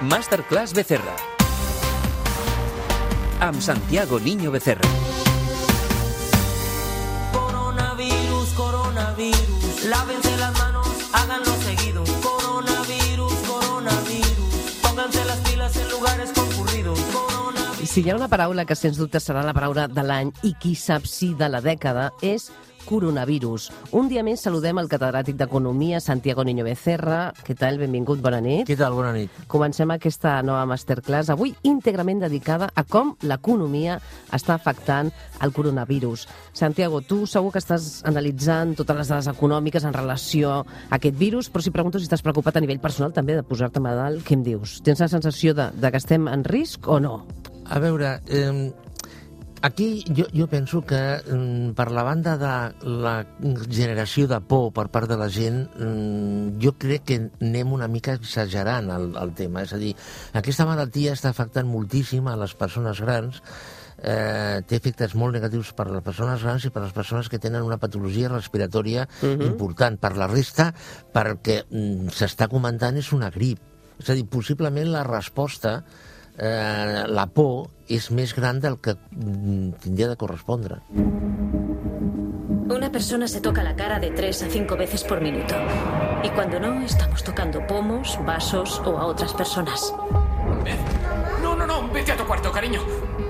Masterclass Becerra. Amb Santiago Niño Becerra. Coronavirus, coronavirus, lávense las manos, háganlo seguido. Coronavirus, coronavirus, pónganse las pilas en lugares concurridos. Coronavirus. Si hi ha una paraula que sens dubte serà la paraula de l'any i qui sap si de la dècada és coronavirus. Un dia més saludem el catedràtic d'Economia, Santiago Niño Becerra. Què tal? Benvingut, bona nit. Què tal? Bona nit. Comencem aquesta nova masterclass, avui íntegrament dedicada a com l'economia està afectant el coronavirus. Santiago, tu segur que estàs analitzant totes les dades econòmiques en relació a aquest virus, però si pregunto si estàs preocupat a nivell personal també de posar-te malalt, què em dius? Tens la sensació de, de que estem en risc o no? A veure, eh, aquí jo, jo penso que eh, per la banda de la generació de por per part de la gent, eh, jo crec que anem una mica exagerant el, el tema. És a dir, aquesta malaltia està afectant moltíssim a les persones grans, eh, té efectes molt negatius per a les persones grans i per a les persones que tenen una patologia respiratòria uh -huh. important. Per la resta, perquè mm, s'està comentant, és una grip. És a dir, possiblement la resposta, eh, la por, és més gran del que mm, tindria de correspondre. Una persona se toca la cara de 3 a 5 veces por minuto. Y cuando no, estamos tocando pomos, vasos o a otras personas. No, no, no, vete a tu cuarto, cariño.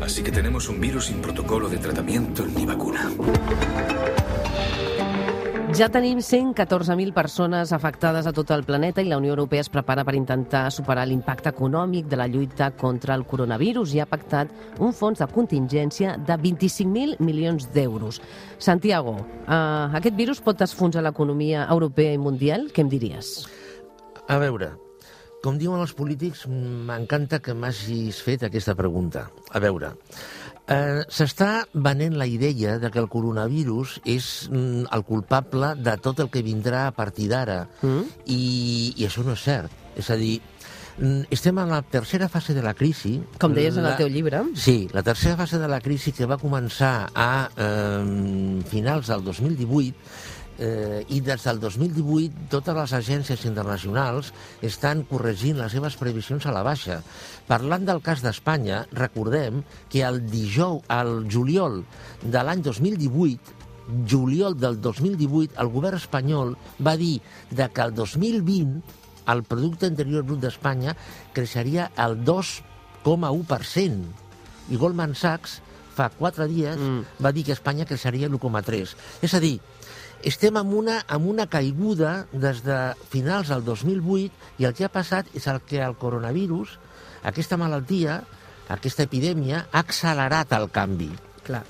Así que tenemos un virus sin protocolo de tratamiento ni vacuna. Ja tenim 114.000 persones afectades a tot el planeta i la Unió Europea es prepara per intentar superar l'impacte econòmic de la lluita contra el coronavirus i ha pactat un fons de contingència de 25.000 milions d'euros. Santiago, eh, aquest virus pot esfonsar l'economia europea i mundial? Què em diries? A veure, com diuen els polítics, m'encanta que m'hagis fet aquesta pregunta. A veure, eh, s'està venent la idea de que el coronavirus és mm, el culpable de tot el que vindrà a partir d'ara. Mm. I, I això no és cert. És a dir, mm, estem en la tercera fase de la crisi. Com deies en el teu llibre. Sí, la tercera fase de la crisi que va començar a eh, finals del 2018 eh, i des del 2018 totes les agències internacionals estan corregint les seves previsions a la baixa. Parlant del cas d'Espanya, recordem que el dijous, el juliol de l'any 2018, juliol del 2018, el govern espanyol va dir de que el 2020 el producte interior brut d'Espanya creixeria al 2,1%. I Goldman Sachs fa quatre dies Mm. mm. va dir que Espanya creixeria l'1,3. És a dir, estem amb una, amb una caiguda des de finals del 2008 i el que ha passat és el que el coronavirus, aquesta malaltia, aquesta epidèmia, ha accelerat el canvi. Clar.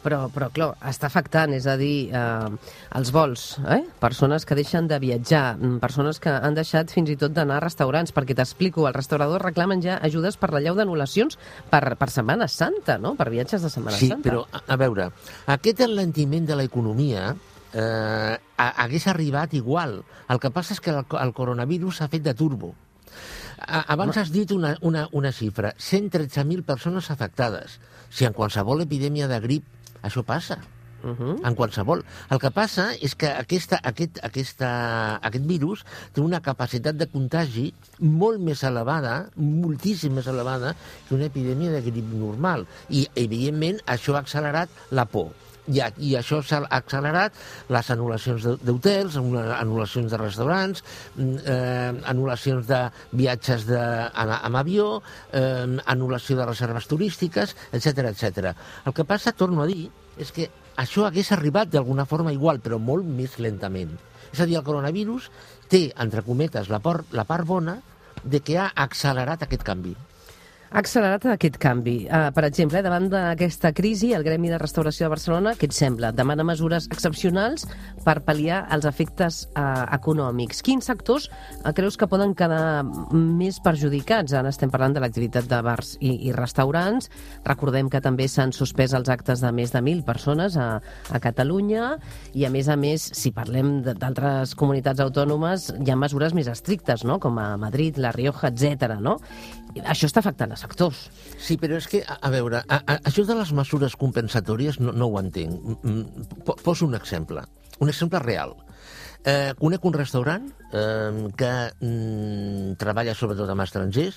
Però, però, clar, està afectant, és a dir, eh, els vols, eh? persones que deixen de viatjar, mm, persones que han deixat fins i tot d'anar a restaurants, perquè t'explico, els restauradors reclamen ja ajudes per la llau d'anul·lacions per, per Setmana Santa, no?, per viatges de Setmana Sí, Santa. però, a, a veure, aquest enlentiment de l'economia eh, ha- hagués arribat igual. El que passa és que el, el coronavirus ha fet de turbo. Abans has dit una, una, una xifra, 113.000 persones afectades. Si en qualsevol epidèmia de grip això passa, Uh -huh. en qualsevol. El que passa és que aquesta, aquest, aquesta, aquest virus té una capacitat de contagi molt més elevada, moltíssim més elevada, que una epidèmia de grip normal. I, evidentment, això ha accelerat la por. I, i això s'ha accelerat les anul·lacions d'hotels, anul·la- anul·lacions de restaurants, mm, eh, anul·lacions de viatges de, amb, amb avió, eh, anul·lació de reserves turístiques, etc etc. El que passa, torno a dir, és que això hagués arribat d'alguna forma igual, però molt més lentament. És a dir, el coronavirus té, entre cometes, la part, la part bona de que ha accelerat aquest canvi. Ha accelerat aquest canvi. Uh, per exemple, davant d'aquesta crisi, el Gremi de Restauració de Barcelona, què et sembla? Demana mesures excepcionals per pal·liar els efectes uh, econòmics. Quins sectors uh, creus que poden quedar més perjudicats? Ara estem parlant de l'activitat de bars i, i restaurants. Recordem que també s'han suspès els actes de més de 1.000 persones a, a Catalunya i, a més a més, si parlem d'altres comunitats autònomes, hi ha mesures més estrictes, no? com a Madrid, La Rioja, etc. no? Això està afectant a sectors. Sí, però és que, a, a veure, a, a, això de les mesures compensatòries no, no ho entenc. Po- Poso un exemple, un exemple real. Eh, conec un restaurant eh, que mm, treballa sobretot amb estrangers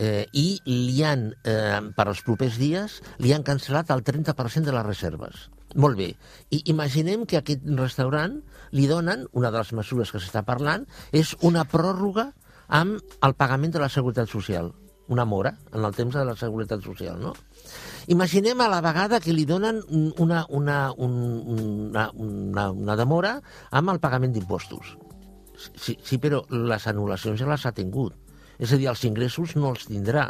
eh, i li han, eh, per als propers dies, li han cancel·lat el 30% de les reserves. Molt bé. I imaginem que a aquest restaurant li donen, una de les mesures que s'està parlant, és una pròrroga amb el pagament de la Seguretat Social. Una mora en el temps de la Seguretat Social, no? Imaginem a la vegada que li donen una, una, un, una, una, una demora amb el pagament d'impostos. Sí, sí, però les anul·lacions ja les ha tingut. És a dir, els ingressos no els tindrà.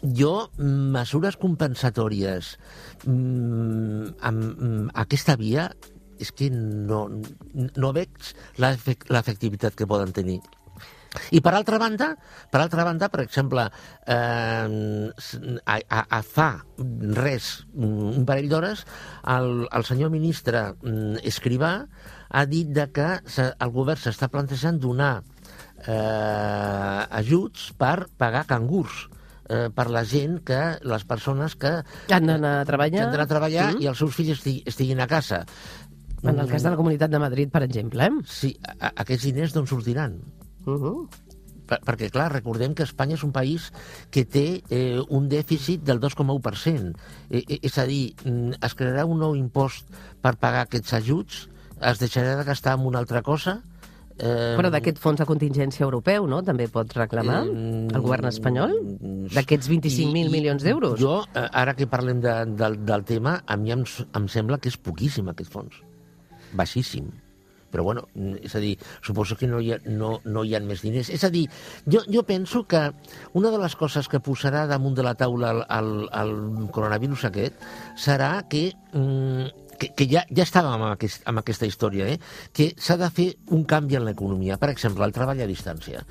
Jo, mesures compensatòries mm, amb, amb aquesta via és que no, no veig l'efec- l'efectivitat que poden tenir. I per altra banda, per altra banda, per exemple, eh, a, a, a fa res, un parell d'hores, el, el senyor ministre mm, Escrivà ha dit de que el govern s'està plantejant donar eh, ajuts per pagar cangurs eh, per la gent que, les persones que Han d'anar a treballar. que han d'anar a treballar Mm. i els seus fills esti, estiguin a casa. En el cas de la Comunitat de Madrid, per exemple, eh? Sí, aquests diners d'on sortiran? Uh -huh. Per, perquè, clar, recordem que Espanya és un país que té eh, un dèficit del 2,1%. Eh, eh, és a dir, mm, es crearà un nou impost per pagar aquests ajuts? Es deixarà de gastar en una altra cosa? Eh, Però d'aquest fons de contingència europeu, no?, també pot reclamar Eh, el govern espanyol? mm, D'aquests 25.000 i- i milions d'euros? Jo, eh, ara que parlem de, del, del tema, a mi em, em sembla que és poquíssim aquest fons. Baixíssim. Però, bueno, és a dir, suposo que no hi ha, no, no hi ha més diners. És a dir, jo, jo penso que una de les coses que posarà damunt de la taula el, el, el coronavirus aquest serà que mm, que, que ja, ja estàvem amb, aquest, amb aquesta història, eh? que s'ha de fer un canvi en l'economia. Per exemple, el treball a distància.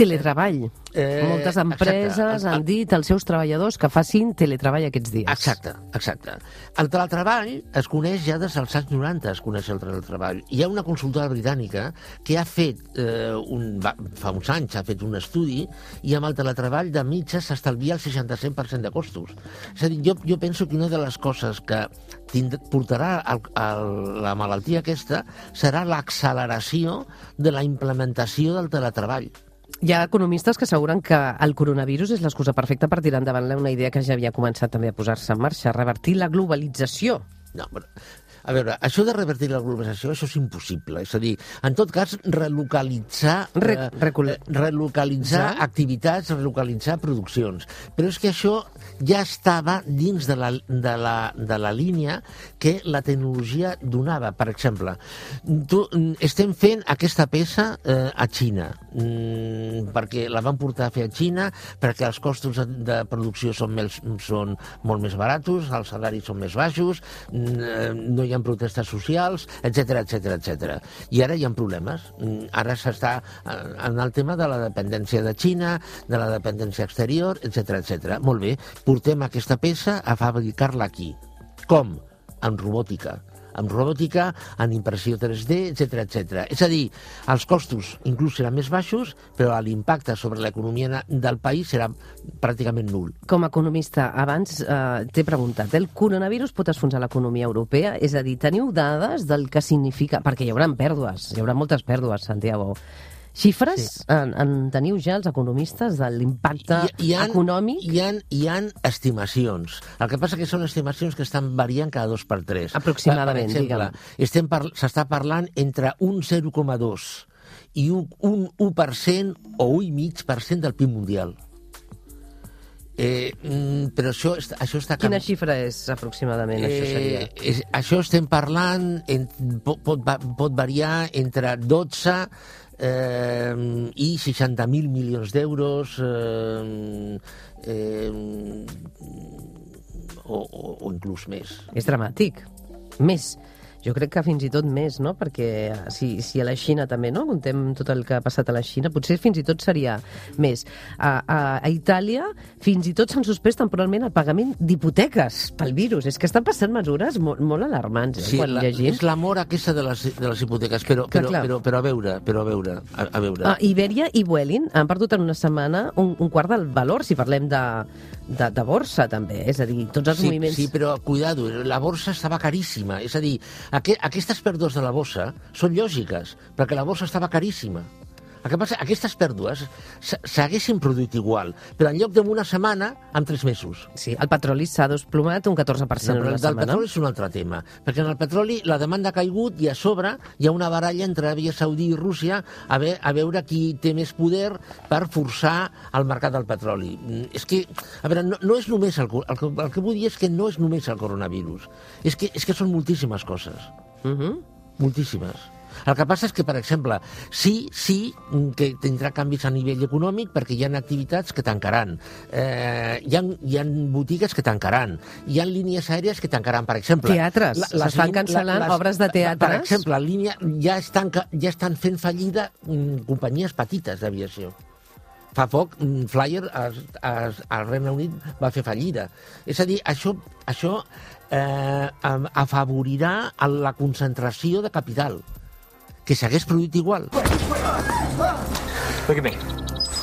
Teletreball. Eh, Moltes empreses exacte. han dit als seus treballadors que facin teletreball aquests dies. Exacte, exacte. El teletreball es coneix ja des dels anys 90, es coneix el teletreball. Hi ha una consultora britànica que ha fet, eh, un, va, fa uns anys, ha fet un estudi i amb el teletreball de mitja s'estalvia el 65% de costos. És a dir, jo, jo penso que una de les coses que tind portarà el, el, la malaltia aquesta serà l'acceleració de la implementació del teletreball. Hi ha economistes que asseguren que el coronavirus és l'excusa perfecta per tirar endavant una idea que ja havia començat també a posar-se en marxa, revertir la globalització. No, però, a veure, això de revertir la globalització, això és impossible. És a dir, en tot cas, relocalitzar... Re- eh, recol- eh, relocalitzar Ja. activitats, relocalitzar produccions. Però és que això ja estava dins de la, de la, de la línia que la tecnologia donava. Per exemple, tu, mm, estem fent aquesta peça eh, a Xina, mm, perquè la van portar a fer a Xina, perquè els costos de, de producció són, més, són molt més baratos, els salaris són més baixos, mm, eh, no hi ha protestes socials, etc etc etc. I ara hi ha problemes. Mm, Ara s'està eh, en el tema de la dependència de Xina, de la dependència exterior, etc etc. Molt bé, portem aquesta peça a fabricar-la aquí. Com? Amb robòtica amb robòtica, en impressió 3D, etc etc. És a dir, els costos inclús seran més baixos, però l'impacte sobre l'economia del país serà pràcticament nul. Com a economista, abans eh, t'he preguntat, el coronavirus pot esfonsar l'economia europea? És a dir, teniu dades del que significa... Perquè hi haurà pèrdues, hi haurà moltes pèrdues, Santiago. Xifres Sí. en, en teniu ja els economistes de l'impacte econòmic? Hi ha, hi ha estimacions. El que passa que són estimacions que estan variant cada dos per tres. Aproximadament, per, per exemple, estem par s'està parlant entre un 0,2 i un, un 1% o 1,5% del PIB mundial. Eh, mm, però això, això està... Quina canvi- xifra és aproximadament, això seria? Eh, és, això estem parlant, en, pot, pot variar entre 12 eh, i 60.000 milions d'euros eh, eh, o, o, o inclús més. És dramàtic. Més. Jo crec que fins i tot més, no? Perquè si, si a la Xina també, no? Contem tot el que ha passat a la Xina, potser fins i tot seria més. A, a, a Itàlia fins i tot s'han suspès temporalment el pagament d'hipoteques pel virus. És que estan passant mesures molt, molt alarmants, eh? Sí, quan la, llegim. és l'amor aquesta de les, de les hipoteques, però, Clar, però, clar. però, però a veure, però a veure, a, a veure. Ah, Iberia i Vueling han perdut en una setmana un, un quart del valor, si parlem de, de, de borsa, també. És a dir, tots els sí, moviments... Sí, però cuidado, la borsa estava caríssima. És a dir, aqu aquestes pèrdues de la borsa són lògiques, perquè la borsa estava caríssima. El que passa, aquestes pèrdues s'haguessin produït igual, però en lloc d'una setmana, en tres mesos. Sí, el petroli s'ha desplomat un 14% No, una setmana. petroli és un altre tema, perquè en el petroli la demanda ha caigut i a sobre hi ha una baralla entre Aràbia Saudí i Rússia a, ve, a veure qui té més poder per forçar el mercat del petroli. Mm, És que, a veure, no, no és només el, el, que- el que vull dir és que no és només el coronavirus, és que, és que són moltíssimes coses, Mhm. moltíssimes. El que passa és que, per exemple, sí, sí que tindrà canvis a nivell econòmic perquè hi ha activitats que tancaran, eh, hi, ha, hi ha botigues que tancaran, hi ha línies aèries que tancaran, per exemple. Teatres. S'estan cancel·lant obres de Per teatres. exemple, la línia, ja, estan, ja estan fent fallida mm, companyies petites d'aviació. Fa poc, mm, Flyer al Regne Unit va fer fallida. És a dir, això, això eh, afavorirà la concentració de capital, que s'hagués produït igual. Look at me.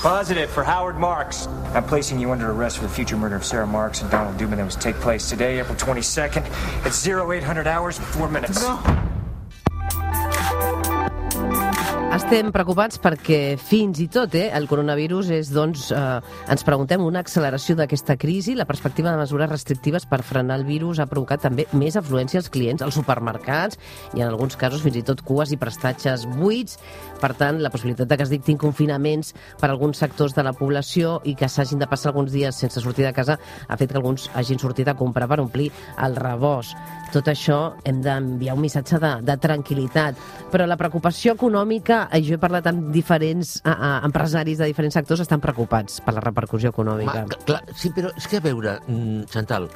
Positive for Howard Marks. I'm placing you under arrest for the future murder of Sarah Marks and Donald Dubin that was to take place today, April 22nd, at 0800 hours and 4 minutes. Estem preocupats perquè fins i tot eh, el coronavirus és, doncs, eh, ens preguntem una acceleració d'aquesta crisi. La perspectiva de mesures restrictives per frenar el virus ha provocat també més afluència als clients als supermercats i en alguns casos fins i tot cues i prestatges buits. Per tant, la possibilitat de que es dictin confinaments per a alguns sectors de la població i que s'hagin de passar alguns dies sense sortir de casa ha fet que alguns hagin sortit a comprar per omplir el rebost. Tot això hem d'enviar un missatge de, de tranquil·litat. Però la preocupació econòmica, jo he parlat amb diferents a, a, empresaris de diferents sectors, estan preocupats per la repercussió econòmica. Ma, clar, sí, però és que a veure, mm, Chantal,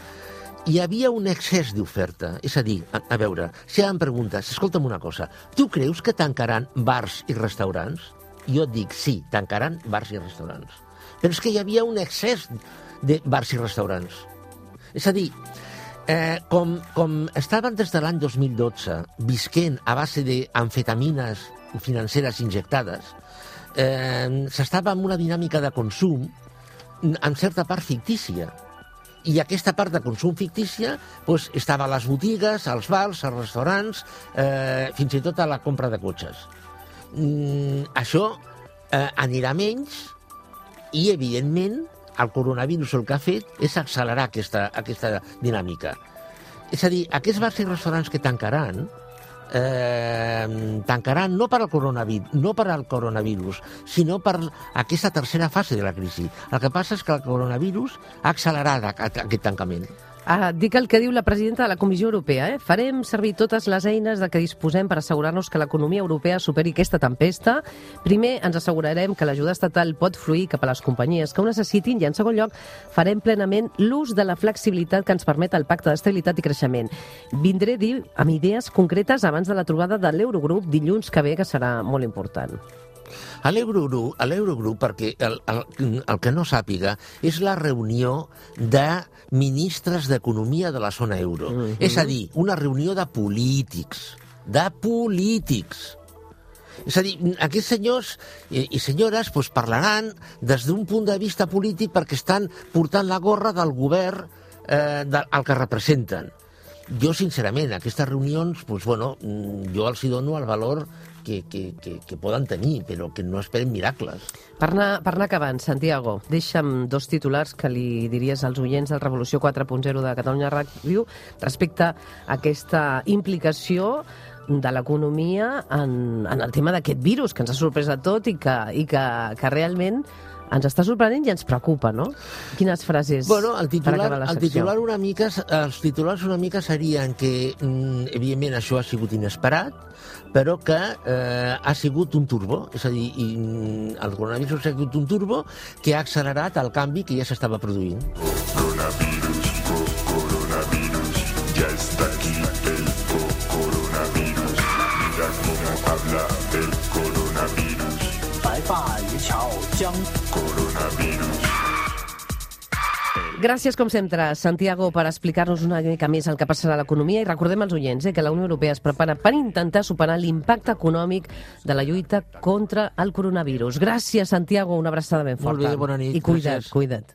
hi havia un excés d'oferta. És a dir, a, a veure, si ara em preguntes, escolta'm una cosa, tu creus que tancaran bars i restaurants? Jo et dic, sí, tancaran bars i restaurants. Però és que hi havia un excés de bars i restaurants. És a dir, eh, com, com estaven des de l'any 2012 visquent a base d'amfetamines financeres injectades, eh, s'estava en una dinàmica de consum en certa part fictícia. I aquesta part de consum fictícia doncs, estava a les botigues, als bars, als restaurants, eh, fins i tot a la compra de cotxes. Mm, això eh, anirà menys i, evidentment, el coronavirus el que ha fet és accelerar aquesta, aquesta dinàmica. És a dir, aquests bars i restaurants que tancaran, eh, tancaran no per al coronavirus, no per al coronavirus, sinó per aquesta tercera fase de la crisi. El que passa és que el coronavirus ha accelerat aquest tancament. Ah, dic el que diu la presidenta de la Comissió Europea. Eh? Farem servir totes les eines de què disposem per assegurar-nos que l'economia europea superi aquesta tempesta. Primer, ens assegurarem que l'ajuda estatal pot fluir cap a les companyies que ho necessitin i, en segon lloc, farem plenament l'ús de la flexibilitat que ens permet el Pacte d'Estabilitat i Creixement. Vindré, diu, amb idees concretes abans de la trobada de l'Eurogrup dilluns que ve, que serà molt important. A l'Eurogrup, a l'Eurogrup perquè el, el, el que no sàpiga, és la reunió de ministres d'Economia de la zona euro. Mm -hmm. És a dir, una reunió de polítics. De polítics. És a dir, aquests senyors i, i senyores doncs, parlaran des d'un punt de vista polític perquè estan portant la gorra del govern eh, del, el que representen. Jo, sincerament, aquestes reunions, doncs, bueno, mm, jo els hi dono el valor que, que, que, que poden tenir, però que no esperen miracles. Per anar, per anar acabant, Santiago, deixa'm dos titulars que li diries als oients del Revolució 4.0 de Catalunya Ràdio respecte a aquesta implicació de l'economia en, en el tema d'aquest virus, que ens ha sorprès a tot i que, i que, que realment ens està sorprenent i ens preocupa, no? Quines frases Bueno, el per titular, acabar la el titular una mica, els titulars una mica serien que, mm, evidentment, això ha sigut inesperat, però que eh, ha sigut un turbo, és a dir, i, mm, el coronavirus ha sigut un turbo que ha accelerat el canvi que ja s'estava produint. Coronavirus, co- coronavirus, ya está aquí el co- coronavirus. Mira cómo habla el coronavirus. Coronavirus. Gràcies, com sempre, Santiago, per explicar-nos una mica més el que passarà a l'economia i recordem als oients eh, que la Unió Europea es prepara per intentar superar l'impacte econòmic de la lluita contra el coronavirus. Gràcies, Santiago, una abraçada ben Molt forta. bé, bona nit. I cuida't, Gràcies. cuida't.